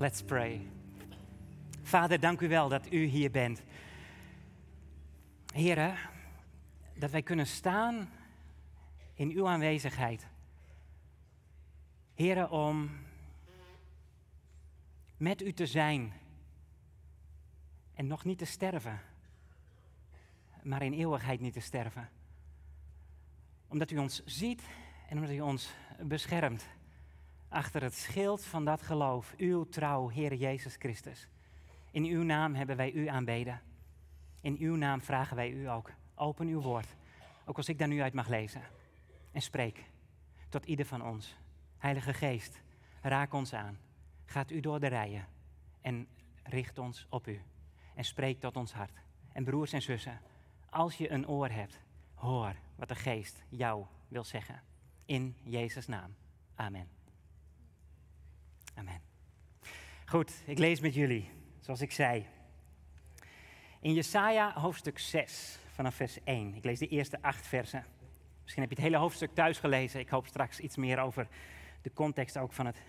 Let's pray. Vader, dank u wel dat u hier bent. Heren, dat wij kunnen staan in uw aanwezigheid. Heren, om met u te zijn en nog niet te sterven, maar in eeuwigheid niet te sterven. Omdat u ons ziet en omdat u ons beschermt achter het schild van dat geloof, uw trouw, Heer Jezus Christus. In uw naam hebben wij u aanbeden. In uw naam vragen wij u ook. Open uw woord, ook als ik daar nu uit mag lezen. En spreek tot ieder van ons. Heilige Geest, raak ons aan. Gaat u door de rijen en richt ons op u. En spreek tot ons hart. En broers en zussen, als je een oor hebt, hoor wat de Geest jou wil zeggen. In Jezus' naam. Amen. Amen. Goed, ik lees met jullie, zoals ik zei. In Jesaja hoofdstuk 6, vanaf vers 1. Ik lees de eerste acht versen. Misschien heb je het hele hoofdstuk thuis gelezen. Ik hoop straks iets meer over de context ook van het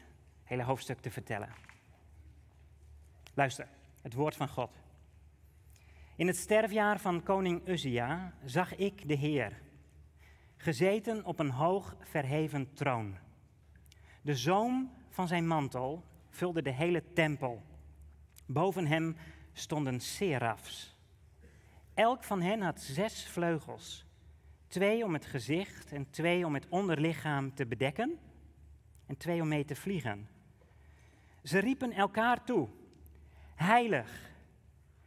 hele hoofdstuk te vertellen. Luister, het woord van God. In het sterfjaar van koning Uzia zag ik de Heer, gezeten op een hoog verheven troon. De zoom van zijn mantel vulde de hele tempel. Boven hem stonden serafs. Elk van hen had zes vleugels. Twee om het gezicht en twee om het onderlichaam te bedekken en twee om mee te vliegen. Ze riepen elkaar toe: Heilig,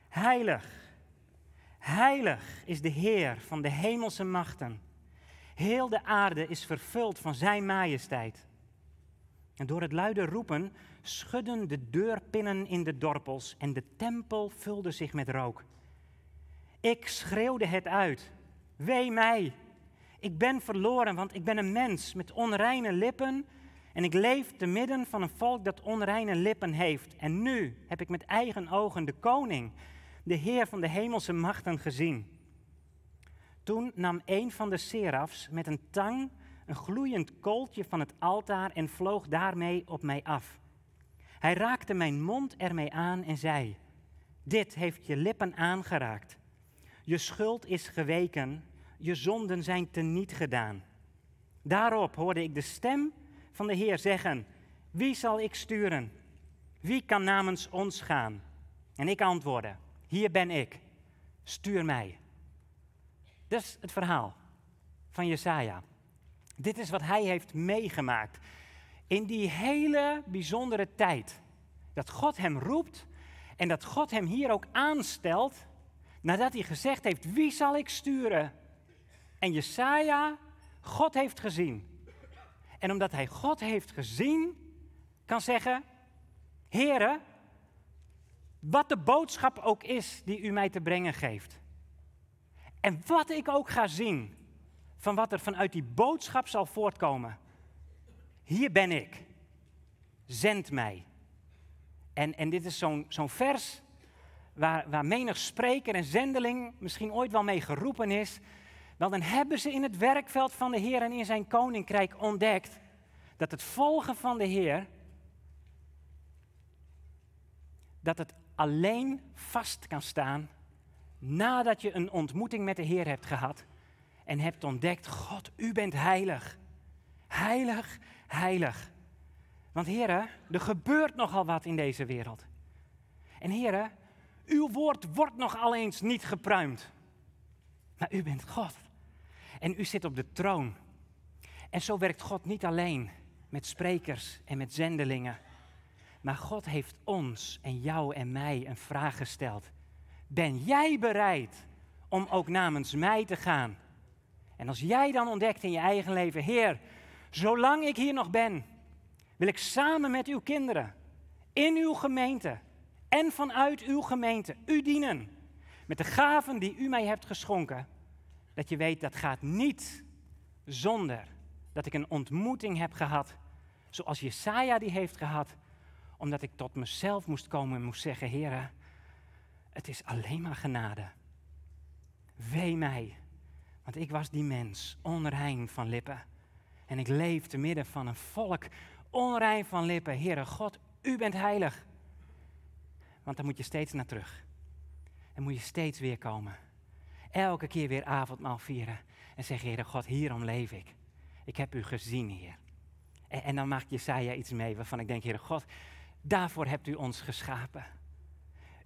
heilig, heilig is de Heer van de hemelse machten. Heel de aarde is vervuld van Zijn majesteit. En door het luide roepen schudden de deurpinnen in de dorpels en de tempel vulde zich met rook. Ik schreeuwde het uit. Wee mij! Ik ben verloren, want ik ben een mens met onreine lippen en ik leef te midden van een volk dat onreine lippen heeft. En nu heb ik met eigen ogen de koning, de Heer van de hemelse machten gezien. Toen nam een van de serafs met een tang een gloeiend kooltje van het altaar en vloog daarmee op mij af. Hij raakte mijn mond ermee aan en zei: Dit heeft je lippen aangeraakt. Je schuld is geweken, je zonden zijn teniet gedaan. Daarop hoorde ik de stem van de Heer zeggen: Wie zal ik sturen? Wie kan namens ons gaan? En ik antwoordde: Hier ben ik, stuur mij. Dat is het verhaal van Jesaja. Dit is wat hij heeft meegemaakt. In die hele bijzondere tijd. Dat God hem roept en dat God hem hier ook aanstelt. Nadat hij gezegd heeft, wie zal ik sturen? En Jesaja God heeft gezien. En omdat hij God heeft gezien, kan zeggen, Heere, wat de boodschap ook is die u mij te brengen geeft. En wat ik ook ga zien, van wat er vanuit die boodschap zal voortkomen. Hier ben ik. Zend mij. En, en dit is zo'n zo'n vers waar, waar menig spreker en zendeling misschien ooit wel mee geroepen is. Wel, dan hebben ze in het werkveld van de Heer en in zijn koninkrijk ontdekt dat het volgen van de Heer, dat het alleen vast kan staan nadat je een ontmoeting met de Heer hebt gehad en hebt ontdekt, God, u bent heilig. Heilig, heilig. Want heren, er gebeurt nogal wat in deze wereld. En heren, uw woord wordt nogal eens niet gepruimd. Maar u bent God. En u zit op de troon. En zo werkt God niet alleen met sprekers en met zendelingen. Maar God heeft ons en jou en mij een vraag gesteld. Ben jij bereid om ook namens mij te gaan? En als jij dan ontdekt in je eigen leven, Heer, zolang ik hier nog ben, wil ik samen met uw kinderen, in uw gemeente en vanuit uw gemeente u dienen. Met de gaven die u mij hebt geschonken. Dat je weet, dat gaat niet zonder dat ik een ontmoeting heb gehad, zoals Jesaja die heeft gehad, omdat ik tot mezelf moest komen en moest zeggen, Heer, het is alleen maar genade. Wee mij want ik was die mens, onrein van lippen. En ik leef te midden van een volk, onrein van lippen. Heere God, u bent heilig. Want dan moet je steeds naar terug. En moet je steeds weer komen. Elke keer weer avondmaal vieren. En zeggen, Heer God, hierom leef ik. Ik heb u gezien, Heer. En, en dan maakt Jesaja iets mee waarvan ik denk, Heer God, daarvoor hebt u ons geschapen.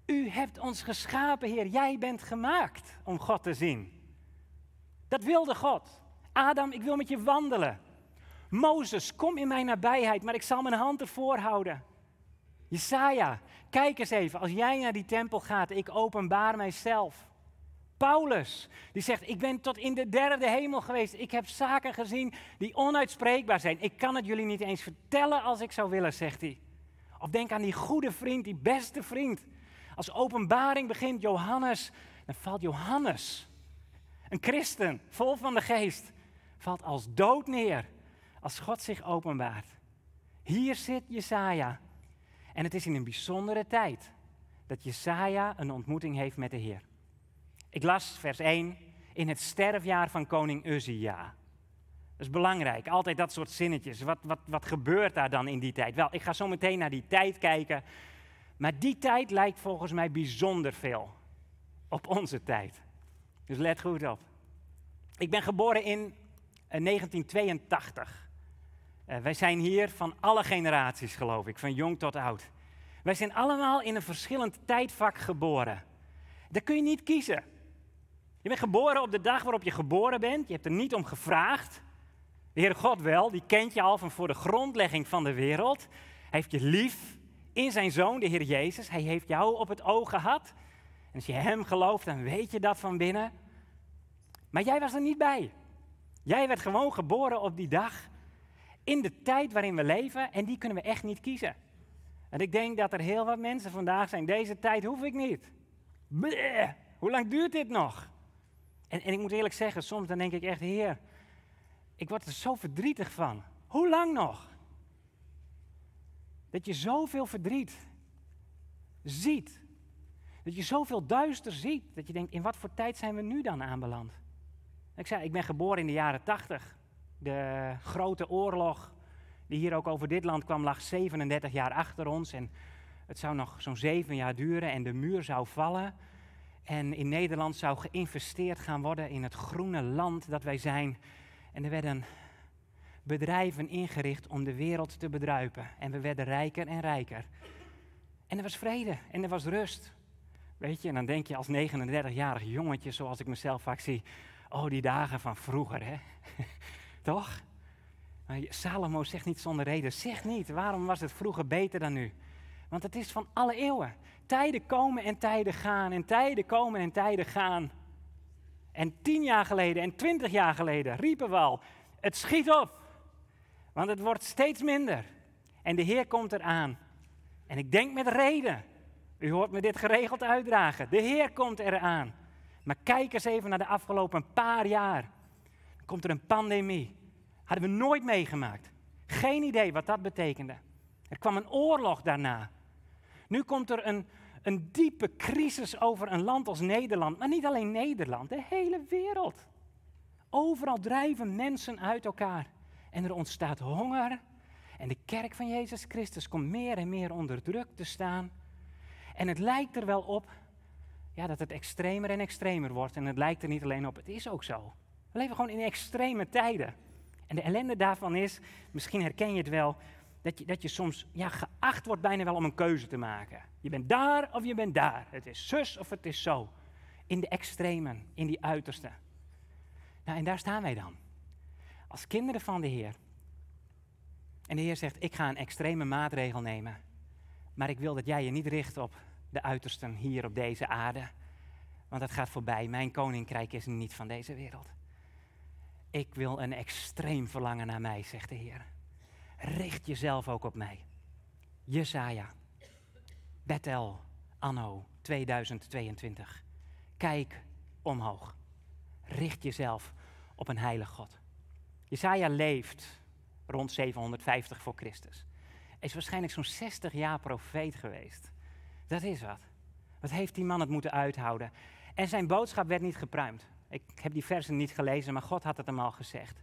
U hebt ons geschapen, Heer. Jij bent gemaakt om God te zien. Dat wilde God. Adam, ik wil met je wandelen. Mozes, kom in mijn nabijheid, maar ik zal mijn hand ervoor houden. Jesaja, kijk eens even, als jij naar die tempel gaat, ik openbaar mijzelf. Paulus, die zegt, ik ben tot in de derde hemel geweest. Ik heb zaken gezien die onuitspreekbaar zijn. Ik kan het jullie niet eens vertellen als ik zou willen, zegt hij. Of denk aan die goede vriend, die beste vriend. Als openbaring begint Johannes, dan valt Johannes, een christen, vol van de geest, valt als dood neer als God zich openbaart. Hier zit Jesaja. En het is in een bijzondere tijd dat Jesaja een ontmoeting heeft met de Heer. Ik las vers 1 in het sterfjaar van koning Uzia. Dat is belangrijk, altijd dat soort zinnetjes. Wat, wat, wat gebeurt daar dan in die tijd? Wel, ik ga zo meteen naar die tijd kijken. Maar die tijd lijkt volgens mij bijzonder veel op onze tijd. Dus let goed op. Ik ben geboren in 1982. Uh, wij zijn hier van alle generaties, geloof ik, van jong tot oud. Wij zijn allemaal in een verschillend tijdvak geboren. Dat kun je niet kiezen. Je bent geboren op de dag waarop je geboren bent. Je hebt er niet om gevraagd. De Heer God wel, die kent je al van voor de grondlegging van de wereld. Hij heeft je lief in zijn Zoon, de Heer Jezus. Hij heeft jou op het oog gehad. En als je Hem gelooft, dan weet je dat van binnen. Maar jij was er niet bij. Jij werd gewoon geboren op die dag in de tijd waarin we leven en die kunnen we echt niet kiezen. En ik denk dat er heel wat mensen vandaag zijn, deze tijd hoef ik niet. Bleh, hoe lang duurt dit nog? En, en ik moet eerlijk zeggen, soms dan denk ik echt, heer, ik word er zo verdrietig van. Hoe lang nog? Dat je zoveel verdriet ziet. Dat je zoveel duister ziet. Dat je denkt, in wat voor tijd zijn we nu dan aanbeland? Ik zei, ik ben geboren in de jaren tachtig. De grote oorlog die hier ook over dit land kwam, lag 37 jaar achter ons. En het zou nog zo'n zeven jaar duren en de muur zou vallen. En in Nederland zou geïnvesteerd gaan worden in het groene land dat wij zijn. En er werden bedrijven ingericht om de wereld te bedruipen. En we werden rijker en rijker. En er was vrede en er was rust. Weet je, en dan denk je als 39-jarig jongetje, zoals ik mezelf vaak zie, oh die dagen van vroeger, hè. Toch? Salomo zegt niet zonder reden. Zeg niet, waarom was het vroeger beter dan nu? Want het is van alle eeuwen. Tijden komen en tijden gaan. En tijden komen en tijden gaan. En tien jaar geleden en twintig jaar geleden riepen we al: het schiet op. Want het wordt steeds minder. En de Heer komt eraan. En ik denk met reden. U hoort me dit geregeld uitdragen. De Heer komt eraan. Maar kijk eens even naar de afgelopen paar jaar. Dan komt er een pandemie. Hadden we nooit meegemaakt. Geen idee wat dat betekende. Er kwam een oorlog daarna. Nu komt er een, een diepe crisis over een land als Nederland. Maar niet alleen Nederland, de hele wereld. Overal drijven mensen uit elkaar. En er ontstaat honger. En de kerk van Jezus Christus komt meer en meer onder druk te staan. En het lijkt er wel op ja, dat het extremer en extremer wordt. En het lijkt er niet alleen op, het is ook zo. We leven gewoon in extreme tijden. En de ellende daarvan is, misschien herken je het wel, dat je, dat je soms ja, geacht wordt bijna wel om een keuze te maken. Je bent daar of je bent daar. Het is zus of het is zo. In de extremen, in die uiterste. Nou, en daar staan wij dan. Als kinderen van de Heer. En de Heer zegt, ik ga een extreme maatregel nemen. Maar ik wil dat jij je niet richt op de uitersten hier op deze aarde. Want dat gaat voorbij. Mijn koninkrijk is niet van deze wereld. Ik wil een extreem verlangen naar mij, zegt de Heer. Richt jezelf ook op mij. Jesaja, Bethel, anno 2022. Kijk omhoog. Richt jezelf op een heilig God. Jesaja leeft rond 750 voor Christus. Is waarschijnlijk zo'n 60 jaar profeet geweest. Dat is wat. Wat heeft die man het moeten uithouden? En zijn boodschap werd niet gepruimd. Ik heb die versen niet gelezen, maar God had het hem al gezegd.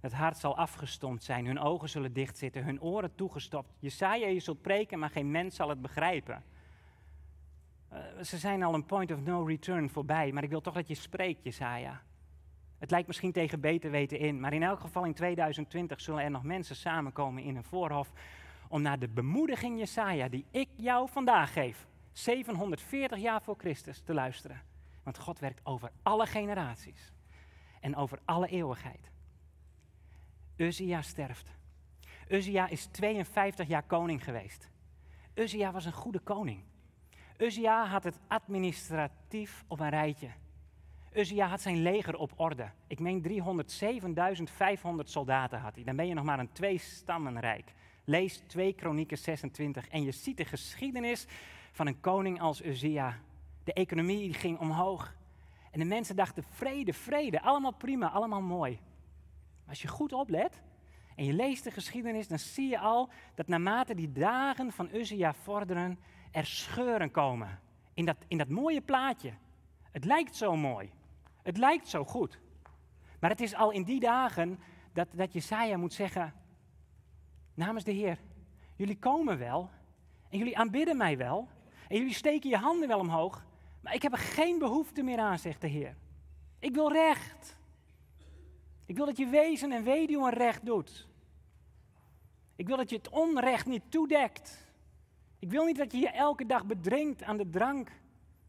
Het hart zal afgestompt zijn, hun ogen zullen dichtzitten, hun oren toegestopt. Jesaja, je zult preken, maar geen mens zal het begrijpen. Uh, ze zijn al een point of no return voorbij, maar ik wil toch dat je spreekt, Jesaja. Het lijkt misschien tegen beter weten in, maar in elk geval in 2020 zullen er nog mensen samenkomen in een voorhof om naar de bemoediging Jesaja, die ik jou vandaag geef, 740 jaar voor Christus, te luisteren. Want God werkt over alle generaties en over alle eeuwigheid. Uzia sterft. Uzia is 52 jaar koning geweest. Uzia was een goede koning. Uzia had het administratief op een rijtje. Uzia had zijn leger op orde. Ik meen 307.500 soldaten had hij. Dan ben je nog maar een twee-stammenrijk. Lees 2 Kronieken 26 en je ziet de geschiedenis van een koning als Uzia. De economie ging omhoog. En de mensen dachten vrede, vrede, allemaal prima, allemaal mooi. Als je goed oplet en je leest de geschiedenis, dan zie je al dat naarmate die dagen van Uzia vorderen, er scheuren komen. In dat, in dat mooie plaatje. Het lijkt zo mooi. Het lijkt zo goed. Maar het is al in die dagen dat, dat Jesaja moet zeggen, namens de Heer, jullie komen wel en jullie aanbidden mij wel en jullie steken je handen wel omhoog, maar ik heb er geen behoefte meer aan, zegt de Heer. Ik wil recht. Ik wil dat je wezen en weduwen recht doet. Ik wil dat je het onrecht niet toedekt. Ik wil niet dat je je elke dag bedringt aan de drank.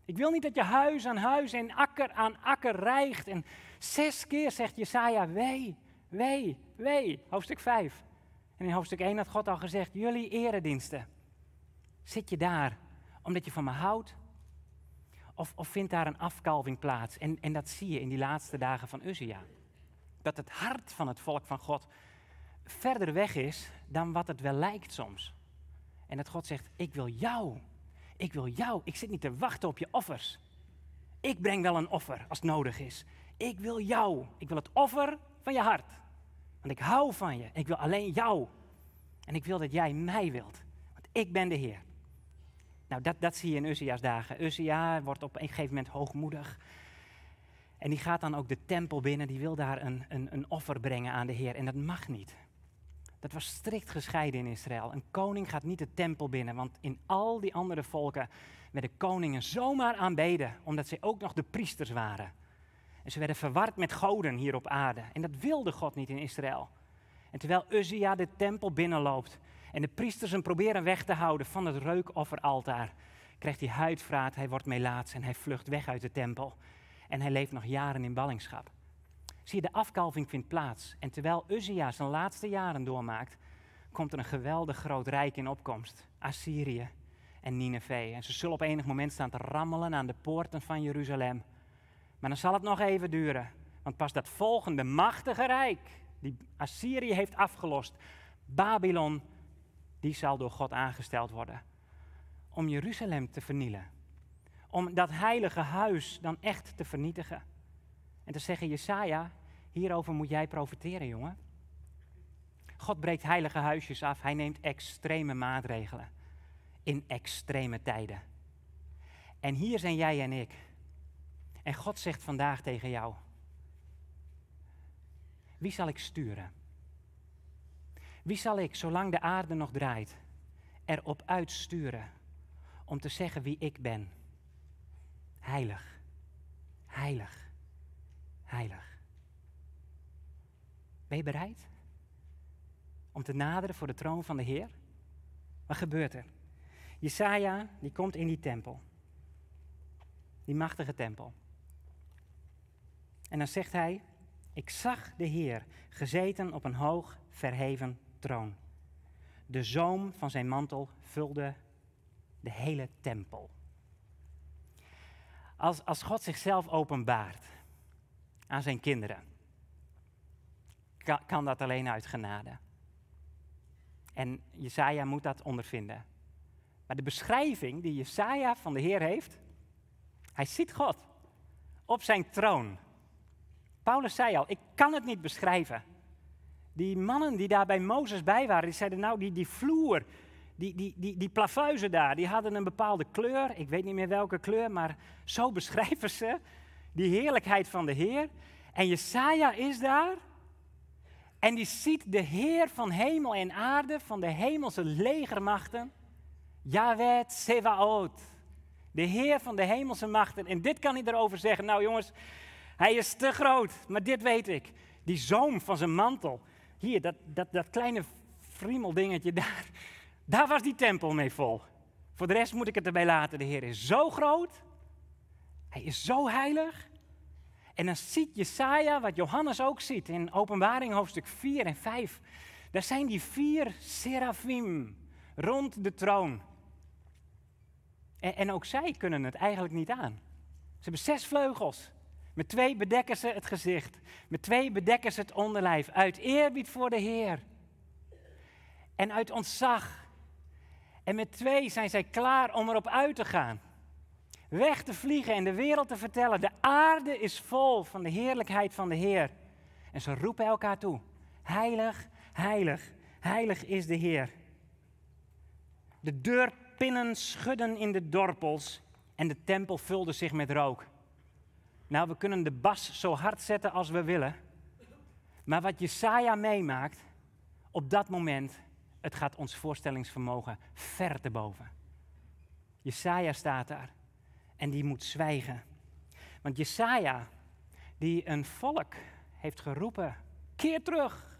Ik wil niet dat je huis aan huis en akker aan akker rijgt. En zes keer zegt Jesaja, wee, wee, wee. Hoofdstuk 5. En in hoofdstuk 1 had God al gezegd, jullie erediensten. Zit je daar omdat je van me houdt? Of, of vindt daar een afkalving plaats? En, en dat zie je in die laatste dagen van Uzia. Dat het hart van het volk van God verder weg is dan wat het wel lijkt soms. En dat God zegt, ik wil jou. Ik wil jou. Ik zit niet te wachten op je offers. Ik breng wel een offer als het nodig is. Ik wil jou. Ik wil het offer van je hart. Want ik hou van je. Ik wil alleen jou. En ik wil dat jij mij wilt. Want ik ben de Heer. Nou, dat, dat zie je in Uzia's dagen. Uzia wordt op een gegeven moment hoogmoedig. En die gaat dan ook de tempel binnen. Die wil daar een, een, een offer brengen aan de Heer. En dat mag niet. Dat was strikt gescheiden in Israël. Een koning gaat niet de tempel binnen, want in al die andere volken werden koningen zomaar aanbeden, omdat ze ook nog de priesters waren. En ze werden verward met goden hier op aarde. En dat wilde God niet in Israël. En terwijl Uzia de tempel binnenloopt en de priesters hem proberen weg te houden van het reukofferaltaar, krijgt hij huidvraat, hij wordt melaats en hij vlucht weg uit de tempel. En hij leeft nog jaren in ballingschap. Zie je, de afkalving vindt plaats. En terwijl Uzia zijn laatste jaren doormaakt, komt er een geweldig groot rijk in opkomst. Assyrië en Nineveh. En ze zullen op enig moment staan te rammelen aan de poorten van Jeruzalem. Maar dan zal het nog even duren. Want pas dat volgende machtige rijk, die Assyrië heeft afgelost, Babylon, die zal door God aangesteld worden. Om Jeruzalem te vernielen. Om dat heilige huis dan echt te vernietigen. En te zeggen, Jesaja, hierover moet jij profiteren, jongen. God breekt heilige huisjes af. Hij neemt extreme maatregelen. In extreme tijden. En hier zijn jij en ik. En God zegt vandaag tegen jou: Wie zal ik sturen? Wie zal ik, zolang de aarde nog draait, erop uitsturen om te zeggen wie ik ben? Heilig. Heilig heilig. Ben je bereid om te naderen voor de troon van de Heer? Wat gebeurt er? Jesaja, die komt in die tempel. Die machtige tempel. En dan zegt hij, ik zag de Heer gezeten op een hoog verheven troon. De zoom van zijn mantel vulde de hele tempel. Als, als God zichzelf openbaart, aan zijn kinderen. Kan, kan dat alleen uit genade. En Jesaja moet dat ondervinden. Maar de beschrijving die Jesaja van de Heer heeft, hij ziet God op zijn troon. Paulus zei al, ik kan het niet beschrijven. Die mannen die daar bij Mozes bij waren, die zeiden nou, die, die vloer, die, die, die, die plafuizen daar, die hadden een bepaalde kleur. Ik weet niet meer welke kleur, maar zo beschrijven ze die heerlijkheid van de Heer. En Jesaja is daar. En die ziet de Heer van hemel en aarde, van de hemelse legermachten. Yahweh Tsevaot. De Heer van de hemelse machten. En dit kan hij erover zeggen. Nou jongens, hij is te groot. Maar dit weet ik. Die zoom van zijn mantel. Hier, dat, dat, dat kleine friemeldingetje daar. Daar was die tempel mee vol. Voor de rest moet ik het erbij laten. De Heer is zo groot. Hij is zo heilig. En dan ziet Jesaja, wat Johannes ook ziet in Openbaring hoofdstuk 4 en 5. Daar zijn die vier serafim rond de troon. En, en ook zij kunnen het eigenlijk niet aan. Ze hebben zes vleugels. Met twee bedekken ze het gezicht. Met twee bedekken ze het onderlijf. Uit eerbied voor de Heer. En uit ontzag. En met twee zijn zij klaar om erop uit te gaan. Weg te vliegen en de wereld te vertellen. De aarde is vol van de heerlijkheid van de Heer. En ze roepen elkaar toe. Heilig, heilig, heilig is de Heer. De deurpinnen schudden in de dorpels en de tempel vulde zich met rook. Nou, we kunnen de bas zo hard zetten als we willen. Maar wat Jesaja meemaakt, op dat moment, het gaat ons voorstellingsvermogen ver te boven. Jesaja staat daar en die moet zwijgen. Want Jesaja, die een volk heeft geroepen, keer terug.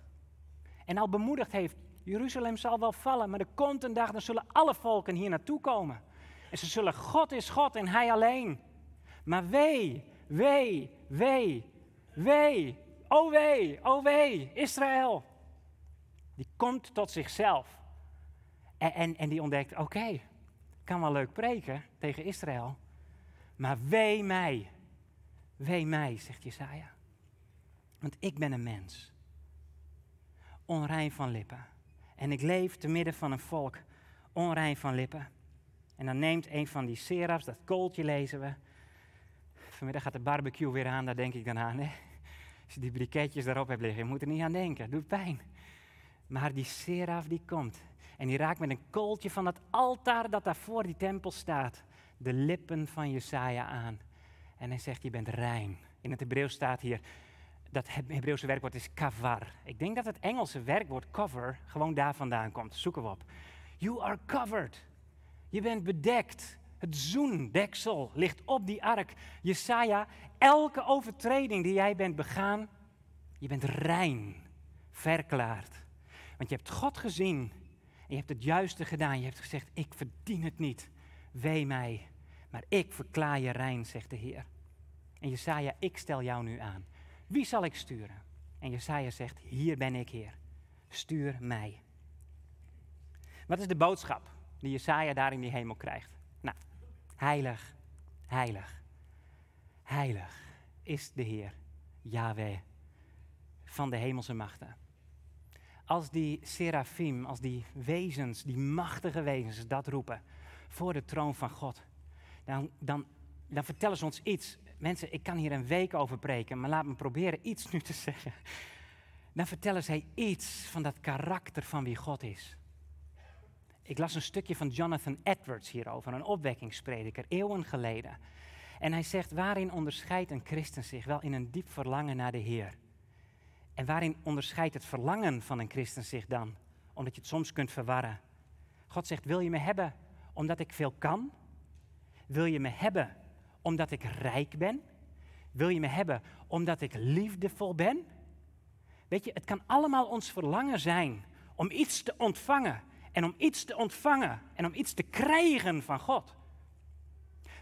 En al bemoedigd heeft, Jeruzalem zal wel vallen, maar er komt een dag, dan zullen alle volken hier naartoe komen. En ze zullen, God is God en Hij alleen. Maar wee, wee, wee, wee, oh wee, oh wee, Israël. Die komt tot zichzelf. En, en, en die ontdekt, oké, kan wel leuk preken tegen Israël. Maar wee mij, wee mij, zegt Jesaja. Want ik ben een mens, onrein van lippen. En ik leef te midden van een volk, onrein van lippen. En dan neemt een van die serafs, dat kooltje lezen we. Vanmiddag gaat de barbecue weer aan, daar denk ik dan aan. Hè? Als je die briketjes daarop hebt liggen, je moet er niet aan denken, doet pijn. Maar die seraf die komt en die raakt met een kooltje van dat altaar dat daar voor die tempel staat de lippen van Jesaja aan. En hij zegt, je bent rein. In het Hebreeuws staat hier, dat Hebreeuwse werkwoord is kavar. Ik denk dat het Engelse werkwoord cover gewoon daar vandaan komt. Zoeken we op. You are covered. Je bent bedekt. Het zoendeksel ligt op die ark. Jesaja, elke overtreding die jij bent begaan, je bent rein, verklaard. Want je hebt God gezien en je hebt het juiste gedaan. Je hebt gezegd, ik verdien het niet. Wee mij. Maar ik verklaar je rein, zegt de Heer. En Jesaja, ik stel jou nu aan. Wie zal ik sturen? En Jesaja zegt, hier ben ik, Heer. Stuur mij. Wat is de boodschap die Jesaja daar in die hemel krijgt? Heilig, heilig, heilig is de Heer, Yahweh, van de hemelse machten. Als die serafim, als die wezens, die machtige wezens dat roepen voor de troon van God, dan, dan, dan vertellen ze ons iets. Mensen, ik kan hier een week over preken, maar laat me proberen iets nu te zeggen. Dan vertellen zij iets van dat karakter van wie God is. Ik las een stukje van Jonathan Edwards hierover, een opwekkingsprediker, eeuwen geleden. En hij zegt, waarin onderscheidt een christen zich? Wel in een diep verlangen naar de Heer. En waarin onderscheidt het verlangen van een christen zich dan? Omdat je het soms kunt verwarren. God zegt, wil je me hebben omdat ik veel kan? Wil je me hebben omdat ik rijk ben? Wil je me hebben omdat ik liefdevol ben? Weet je, het kan allemaal ons verlangen zijn om iets te ontvangen en om iets te ontvangen en om iets te krijgen van God.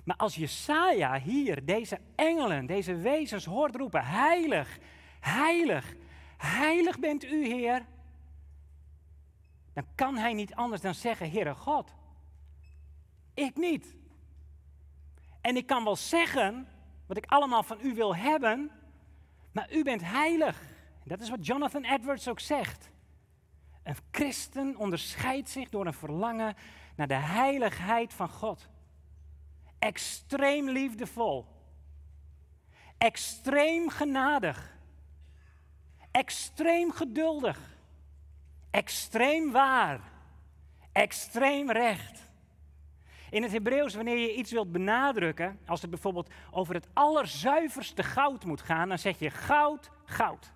Maar als Jesaja hier deze engelen, deze wezens hoort roepen, heilig, heilig, heilig bent u Heer, dan kan hij niet anders dan zeggen, Heere God, ik niet. En ik kan wel zeggen wat ik allemaal van u wil hebben, maar u bent heilig. Dat is wat Jonathan Edwards ook zegt. Een christen onderscheidt zich door een verlangen naar de heiligheid van God. Extreem liefdevol. Extreem genadig. Extreem geduldig. Extreem waar. Extreem recht. In het Hebreeuws, wanneer je iets wilt benadrukken, als het bijvoorbeeld over het allerzuiverste goud moet gaan, dan zeg je goud, goud.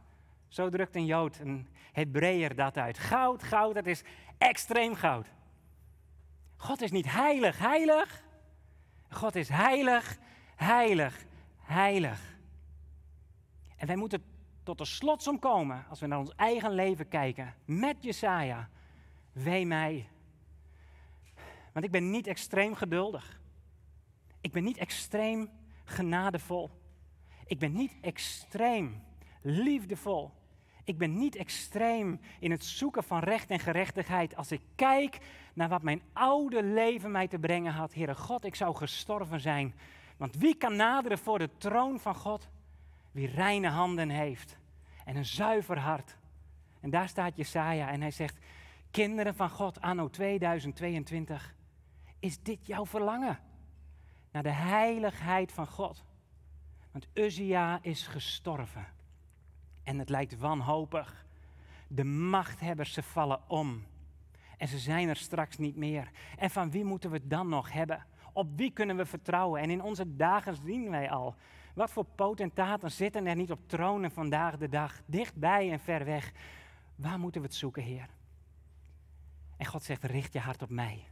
Zo drukt een Jood, een Hebreeër dat uit. Goud, goud, dat is extreem goud. God is niet heilig, heilig. God is heilig, heilig, heilig. En wij moeten tot de slotsom komen als we naar ons eigen leven kijken. Met Jesaja. Wee mij. Want ik ben niet extreem geduldig. Ik ben niet extreem genadevol. Ik ben niet extreem liefdevol. Ik ben niet extreem in het zoeken van recht en gerechtigheid. Als ik kijk naar wat mijn oude leven mij te brengen had. Heere God, ik zou gestorven zijn. Want wie kan naderen voor de troon van God? Wie reine handen heeft en een zuiver hart. En daar staat Jesaja en hij zegt, kinderen van God anno 2022, is dit jouw verlangen? Naar de heiligheid van God. Want Uzia is gestorven. En het lijkt wanhopig. De machthebbers, ze vallen om. En ze zijn er straks niet meer. En van wie moeten we dan nog hebben? Op wie kunnen we vertrouwen? En in onze dagen zien wij al. Wat voor potentaten zitten er niet op tronen vandaag de dag, dichtbij en ver weg? Waar moeten we het zoeken, Heer? En God zegt: richt je hart op mij.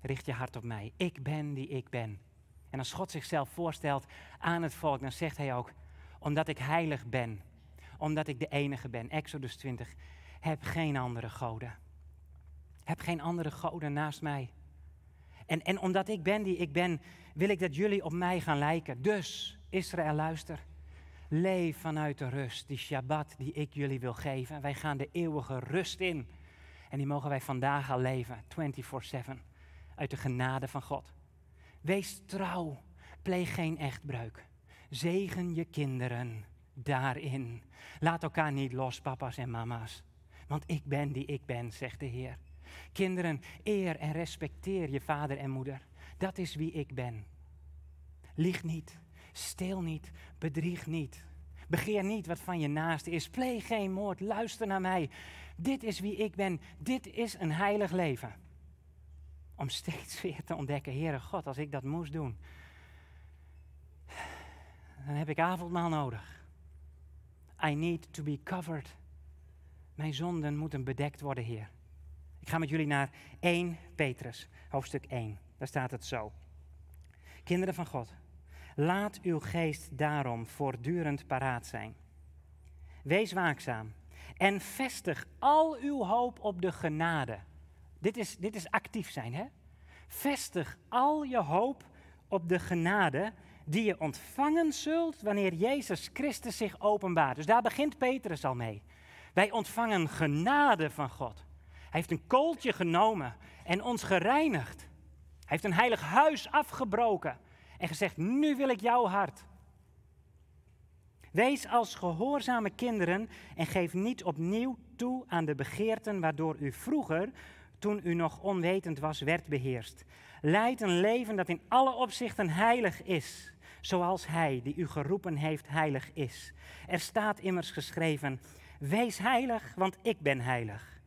Richt je hart op mij. Ik ben die ik ben. En als God zichzelf voorstelt aan het volk, dan zegt hij ook: omdat ik heilig ben, omdat ik de enige ben. Exodus 20. Heb geen andere goden. Heb geen andere goden naast mij. En, en omdat ik ben die ik ben, wil ik dat jullie op mij gaan lijken. Dus, Israël, luister. Leef vanuit de rust, die Shabbat die ik jullie wil geven. Wij gaan de eeuwige rust in. En die mogen wij vandaag al leven, 24/7, uit de genade van God. Wees trouw, pleeg geen echtbreuk. Zegen je kinderen daarin. Laat elkaar niet los, papa's en mama's. Want ik ben die ik ben, zegt de Heer. Kinderen, eer en respecteer je vader en moeder. Dat is wie ik ben. Lieg niet, steel niet, bedrieg niet. Begeer niet wat van je naaste is. Pleeg geen moord, luister naar mij. Dit is wie ik ben. Dit is een heilig leven. Om steeds weer te ontdekken, Heere God, als ik dat moest doen, dan heb ik avondmaal nodig. I need to be covered. Mijn zonden moeten bedekt worden, Heer. Ik ga met jullie naar 1 Petrus, hoofdstuk 1. Daar staat het zo. Kinderen van God, laat uw geest daarom voortdurend paraat zijn. Wees waakzaam en vestig al uw hoop op de genade. Dit is, dit is actief zijn, hè? Vestig al je hoop op de genade die je ontvangen zult wanneer Jezus Christus zich openbaart. Dus daar begint Petrus al mee. Wij ontvangen genade van God. Hij heeft een kooltje genomen en ons gereinigd. Hij heeft een heilig huis afgebroken en gezegd: Nu wil ik jouw hart. Wees als gehoorzame kinderen en geef niet opnieuw toe aan de begeerten waardoor u vroeger, toen u nog onwetend was, werd beheerst. Leid een leven dat in alle opzichten heilig is, zoals Hij die u geroepen heeft heilig is. Er staat immers geschreven: Wees heilig, want ik ben heilig.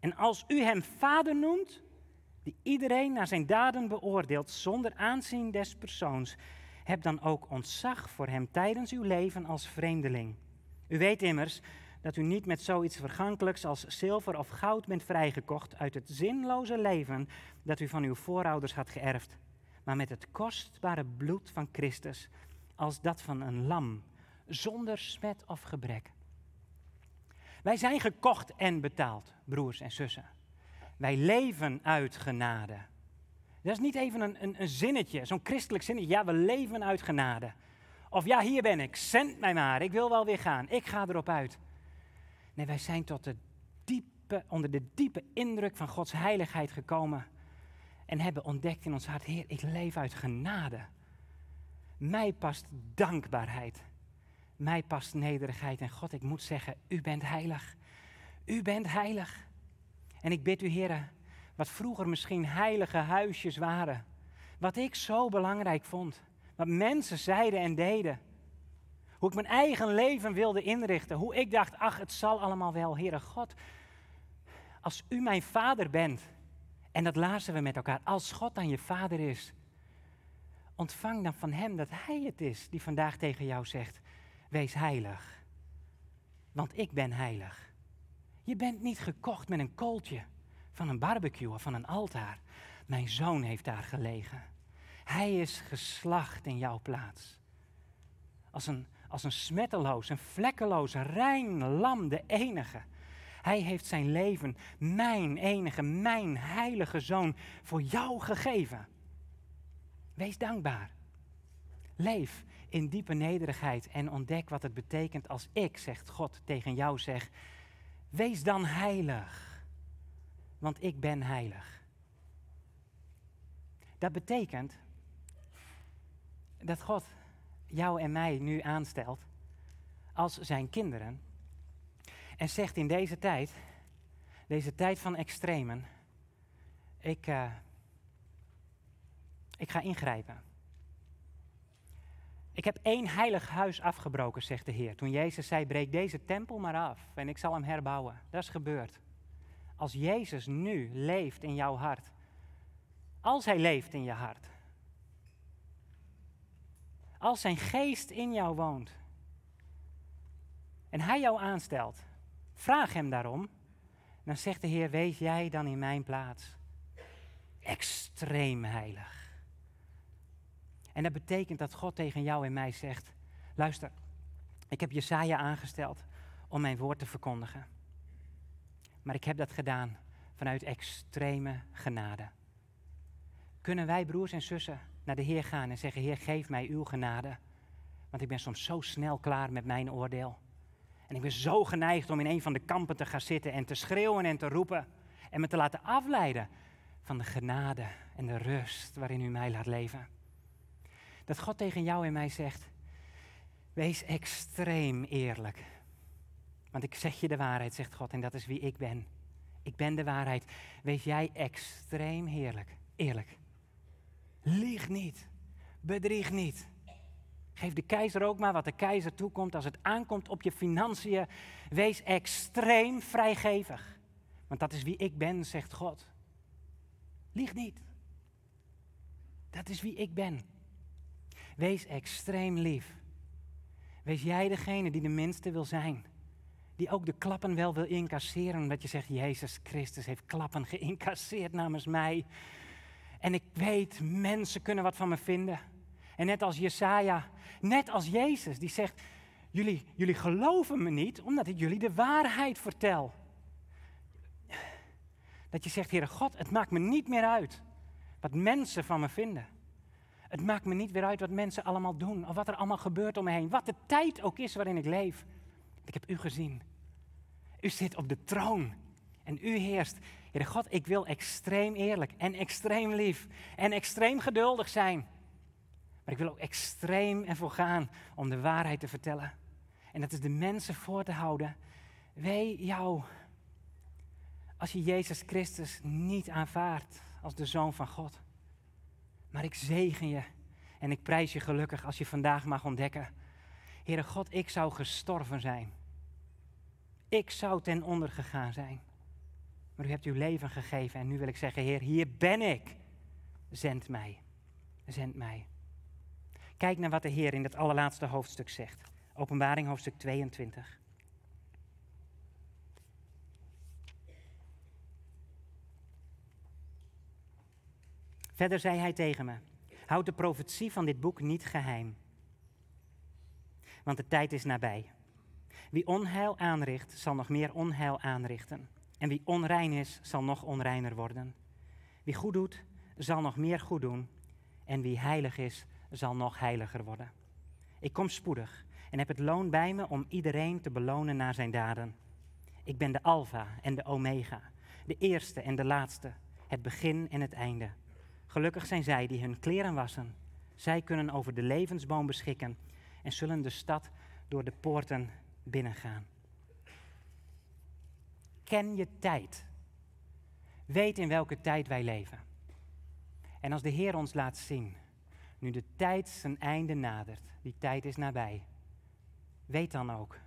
En als u hem vader noemt, die iedereen naar zijn daden beoordeelt zonder aanzien des persoons, heb dan ook ontzag voor hem tijdens uw leven als vreemdeling. U weet immers dat u niet met zoiets vergankelijks als zilver of goud bent vrijgekocht uit het zinloze leven dat u van uw voorouders had geërfd, maar met het kostbare bloed van Christus, als dat van een lam, zonder smet of gebrek. Wij zijn gekocht en betaald, broers en zussen. Wij leven uit genade. Dat is niet even een, een, een zinnetje, zo'n christelijk zinnetje. Ja, we leven uit genade. Of ja, hier ben ik, zend mij maar, ik wil wel weer gaan, ik ga erop uit. Nee, wij zijn tot de diepe, onder de diepe indruk van Gods heiligheid gekomen. En hebben ontdekt in ons hart, Heer, ik leef uit genade. Mij past dankbaarheid. Mij past nederigheid. En God, ik moet zeggen, u bent heilig. U bent heilig. En ik bid u, heren, wat vroeger misschien heilige huisjes waren. Wat ik zo belangrijk vond. Wat mensen zeiden en deden. Hoe ik mijn eigen leven wilde inrichten. Hoe ik dacht, ach, het zal allemaal wel. Heere God, als u mijn vader bent. En dat lazen we met elkaar. Als God dan je vader is. Ontvang dan van hem dat hij het is die vandaag tegen jou zegt. Wees heilig, want ik ben heilig. Je bent niet gekocht met een kooltje van een barbecue of van een altaar. Mijn zoon heeft daar gelegen. Hij is geslacht in jouw plaats. Als een, als een smetteloos, een vlekkeloos, rein lam, de enige. Hij heeft zijn leven, mijn enige, mijn heilige zoon, voor jou gegeven. Wees dankbaar. Leef in diepe nederigheid en ontdek wat het betekent als ik, zegt God tegen jou, zeg, wees dan heilig, want ik ben heilig. Dat betekent dat God jou en mij nu aanstelt als zijn kinderen en zegt in deze tijd, deze tijd van extremen, ik, uh, ik ga ingrijpen. Ik heb één heilig huis afgebroken, zegt de Heer. Toen Jezus zei, breek deze tempel maar af en ik zal hem herbouwen. Dat is gebeurd. Als Jezus nu leeft in jouw hart, als hij leeft in je hart, als zijn geest in jou woont en hij jou aanstelt, vraag hem daarom. Dan zegt de Heer, wees jij dan in mijn plaats. Extreem heilig. En dat betekent dat God tegen jou en mij zegt: luister, ik heb Jesaja aangesteld om mijn woord te verkondigen. Maar ik heb dat gedaan vanuit extreme genade. Kunnen wij, broers en zussen, naar de Heer gaan en zeggen: Heer, geef mij uw genade. Want ik ben soms zo snel klaar met mijn oordeel. En ik ben zo geneigd om in een van de kampen te gaan zitten en te schreeuwen en te roepen. En me te laten afleiden van de genade en de rust waarin u mij laat leven. Dat God tegen jou en mij zegt: Wees extreem eerlijk. Want ik zeg je de waarheid, zegt God, en dat is wie ik ben. Ik ben de waarheid. Wees jij extreem heerlijk, eerlijk. Lieg niet. Bedrieg niet. Geef de keizer ook maar wat de keizer toekomt als het aankomt op je financiën. Wees extreem vrijgevig. Want dat is wie ik ben, zegt God. Lieg niet. Dat is wie ik ben. Wees extreem lief. Wees jij degene die de minste wil zijn. Die ook de klappen wel wil incasseren. Omdat je zegt, Jezus Christus heeft klappen geïncasseerd namens mij. En ik weet, mensen kunnen wat van me vinden. En net als Jesaja, net als Jezus, die zegt, jullie, jullie geloven me niet omdat ik jullie de waarheid vertel. Dat je zegt, Heere God, het maakt me niet meer uit wat mensen van me vinden. Het maakt me niet weer uit wat mensen allemaal doen of wat er allemaal gebeurt om me heen. Wat de tijd ook is waarin ik leef. Ik heb u gezien. U zit op de troon en u heerst. Heere God, ik wil extreem eerlijk en extreem lief en extreem geduldig zijn. Maar ik wil ook extreem ervoor gaan om de waarheid te vertellen. En dat is de mensen voor te houden. Wee jou, als je Jezus Christus niet aanvaardt als de Zoon van God. Maar ik zegen je en ik prijs je gelukkig als je vandaag mag ontdekken. Heere God, ik zou gestorven zijn. Ik zou ten onder gegaan zijn. Maar u hebt uw leven gegeven en nu wil ik zeggen, Heer, hier ben ik. Zend mij. Zend mij. Kijk naar wat de Heer in het allerlaatste hoofdstuk zegt. Openbaring hoofdstuk 22. Verder zei hij tegen me: Houd de profetie van dit boek niet geheim. Want de tijd is nabij. Wie onheil aanricht, zal nog meer onheil aanrichten. En wie onrein is, zal nog onreiner worden. Wie goed doet, zal nog meer goed doen. En wie heilig is, zal nog heiliger worden. Ik kom spoedig en heb het loon bij me om iedereen te belonen naar zijn daden. Ik ben de Alpha en de Omega, de eerste en de laatste, het begin en het einde. Gelukkig zijn zij die hun kleren wassen. Zij kunnen over de levensboom beschikken en zullen de stad door de poorten binnengaan. Ken je tijd. Weet in welke tijd wij leven. En als de Heer ons laat zien, nu de tijd zijn einde nadert, die tijd is nabij, weet dan ook,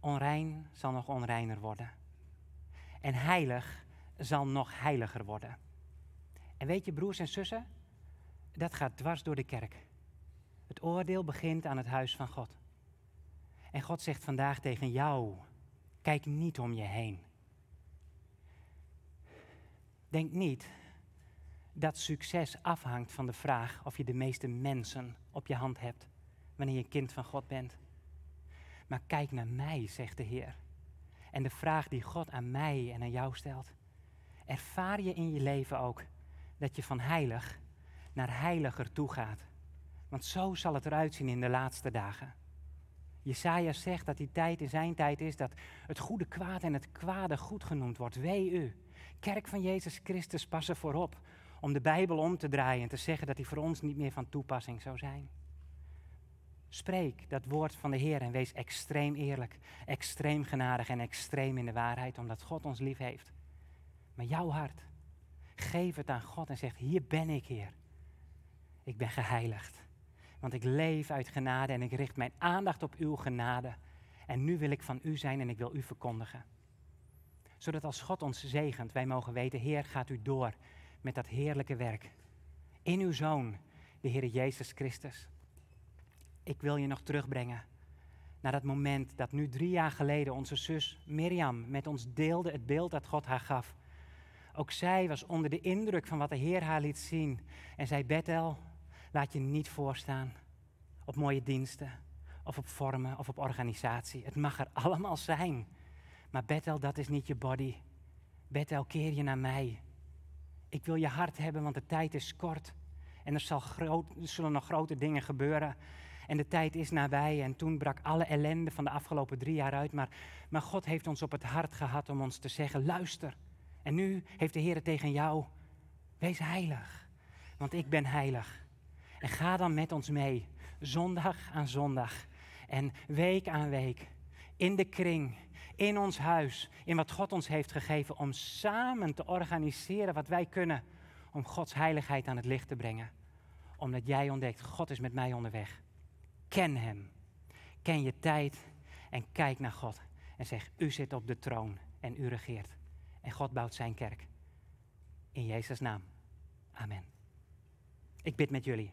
onrein zal nog onreiner worden. En heilig zal nog heiliger worden. En weet je, broers en zussen, dat gaat dwars door de kerk. Het oordeel begint aan het huis van God. En God zegt vandaag tegen jou, kijk niet om je heen. Denk niet dat succes afhangt van de vraag of je de meeste mensen op je hand hebt wanneer je kind van God bent. Maar kijk naar mij, zegt de Heer. En de vraag die God aan mij en aan jou stelt. Ervaar je in je leven ook dat je van heilig naar heiliger toe gaat? Want zo zal het eruit zien in de laatste dagen. Jesaja zegt dat die tijd in zijn tijd is dat het goede kwaad en het kwade goed genoemd wordt. Wee u. Kerk van Jezus Christus, pas ervoor op om de Bijbel om te draaien en te zeggen dat die voor ons niet meer van toepassing zou zijn. Spreek dat woord van de Heer en wees extreem eerlijk, extreem genadig en extreem in de waarheid, omdat God ons lief heeft. Maar jouw hart, geef het aan God en zeg, hier ben ik, Heer. Ik ben geheiligd, want ik leef uit genade en ik richt mijn aandacht op uw genade. En nu wil ik van u zijn en ik wil u verkondigen. Zodat als God ons zegent, wij mogen weten, Heer, gaat u door met dat heerlijke werk. In uw Zoon, de Heer Jezus Christus. Ik wil je nog terugbrengen naar dat moment dat nu drie jaar geleden onze zus Mirjam met ons deelde het beeld dat God haar gaf. Ook zij was onder de indruk van wat de Heer haar liet zien. En zei, Bethel, laat je niet voorstaan op mooie diensten, of op vormen, of op organisatie. Het mag er allemaal zijn. Maar Bethel, dat is niet je body. Bethel, keer je naar mij. Ik wil je hart hebben, want de tijd is kort. En er, zal groot, zullen nog grote dingen gebeuren. En de tijd is nabij. En toen brak alle ellende van de afgelopen drie jaar uit. Maar, maar God heeft ons op het hart gehad om ons te zeggen: luister. En nu heeft de Heer tegen jou: wees heilig. Want ik ben heilig. En ga dan met ons mee, zondag aan zondag. En week aan week. In de kring, in ons huis, in wat God ons heeft gegeven, om samen te organiseren wat wij kunnen om Gods heiligheid aan het licht te brengen. Omdat jij ontdekt, God is met mij onderweg. Ken Hem. Ken je tijd en kijk naar God. En zeg, u zit op de troon en u regeert. En God bouwt zijn kerk. In Jezus' naam. Amen. Ik bid met jullie.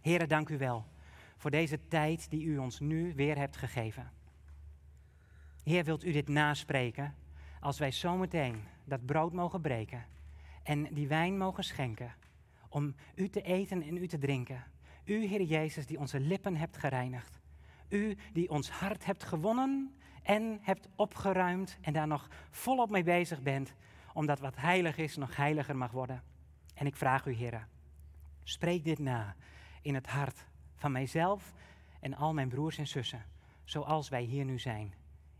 Heren, dank u wel voor deze tijd die u ons nu weer hebt gegeven. Heer, wilt u dit naspreken als wij zometeen dat brood mogen breken en die wijn mogen schenken om u te eten en u te drinken. U, Heer Jezus, die onze lippen hebt gereinigd. U die ons hart hebt gewonnen en hebt opgeruimd en daar nog volop mee bezig bent, omdat wat heilig is nog heiliger mag worden. En ik vraag u, Heer, spreek dit na in het hart van mijzelf en al mijn broers en zussen, zoals wij hier nu zijn.